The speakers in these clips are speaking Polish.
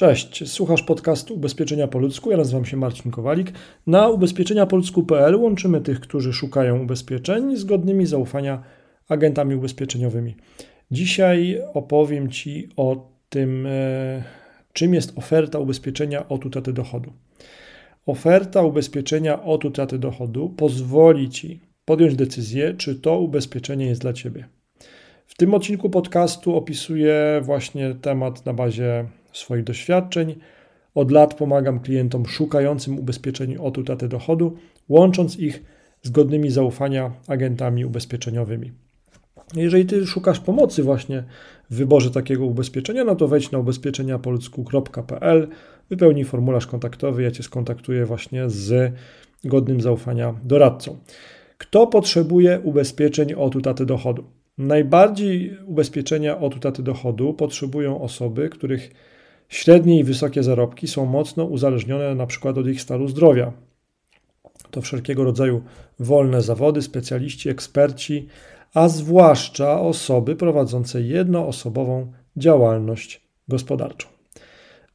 Cześć, słuchasz podcastu Ubezpieczenia po ludzku. Ja nazywam się Marcin Kowalik. Na ubezpieczeniapoludzku.pl łączymy tych, którzy szukają ubezpieczeń zgodnymi zaufania agentami ubezpieczeniowymi. Dzisiaj opowiem Ci o tym, e, czym jest oferta ubezpieczenia od utraty dochodu. Oferta ubezpieczenia od utraty dochodu pozwoli Ci podjąć decyzję, czy to ubezpieczenie jest dla Ciebie. W tym odcinku podcastu opisuję właśnie temat na bazie swoich doświadczeń. Od lat pomagam klientom szukającym ubezpieczeń od utraty dochodu, łącząc ich z godnymi zaufania agentami ubezpieczeniowymi. Jeżeli ty szukasz pomocy właśnie w wyborze takiego ubezpieczenia, no to wejdź na ubezpieczeniapoludzku.pl, wypełnij formularz kontaktowy, ja cię skontaktuję właśnie z godnym zaufania doradcą. Kto potrzebuje ubezpieczeń od utraty dochodu? Najbardziej ubezpieczenia od utraty dochodu potrzebują osoby, których średnie i wysokie zarobki są mocno uzależnione na przykład od ich stanu zdrowia. To wszelkiego rodzaju wolne zawody, specjaliści, eksperci, a zwłaszcza osoby prowadzące jednoosobową działalność gospodarczą.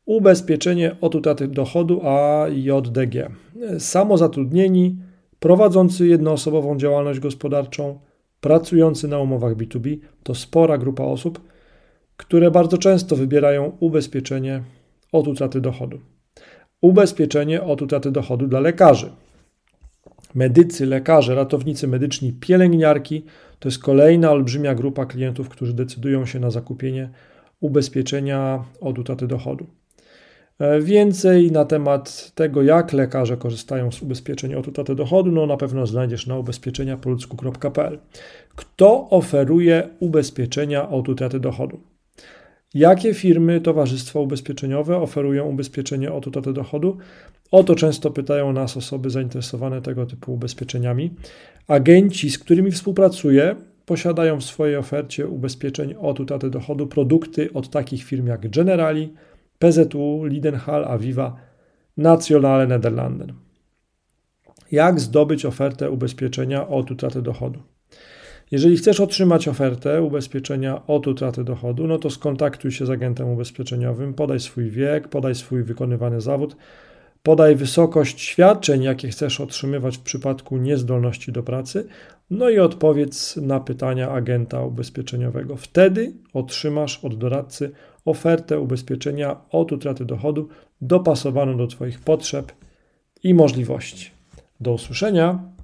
Ubezpieczenie od utraty dochodu AJDG. Samozatrudnieni, prowadzący jednoosobową działalność gospodarczą, pracujący na umowach B2B to spora grupa osób, które bardzo często wybierają ubezpieczenie od utraty dochodu. Ubezpieczenie od utraty dochodu dla lekarzy. Medycy, lekarze, ratownicy medyczni, pielęgniarki to jest kolejna olbrzymia grupa klientów, którzy decydują się na zakupienie ubezpieczenia od utraty dochodu. E, więcej na temat tego, jak lekarze korzystają z ubezpieczeń od utraty dochodu, no na pewno znajdziesz na ubezpieczeniapoludzku.pl. Kto oferuje ubezpieczenia od utraty dochodu? Jakie firmy, towarzystwa ubezpieczeniowe oferują ubezpieczenie od utraty dochodu? O to często pytają nas osoby zainteresowane tego typu ubezpieczeniami. Agenci, z którymi współpracuję, posiadają w swojej ofercie ubezpieczeń od utraty dochodu produkty od takich firm jak Generali, PZU, Lidenhall, Aviva, Nationale Nederlanden. Jak zdobyć ofertę ubezpieczenia od utraty dochodu? Jeżeli chcesz otrzymać ofertę ubezpieczenia od utraty dochodu, no to skontaktuj się z agentem ubezpieczeniowym, podaj swój wiek, podaj swój wykonywany zawód, podaj wysokość świadczeń, jakie chcesz otrzymywać w przypadku niezdolności do pracy, no i odpowiedz na pytania agenta ubezpieczeniowego. Wtedy otrzymasz od doradcy ofertę ubezpieczenia od utraty dochodu dopasowaną do Twoich potrzeb i możliwości. Do usłyszenia.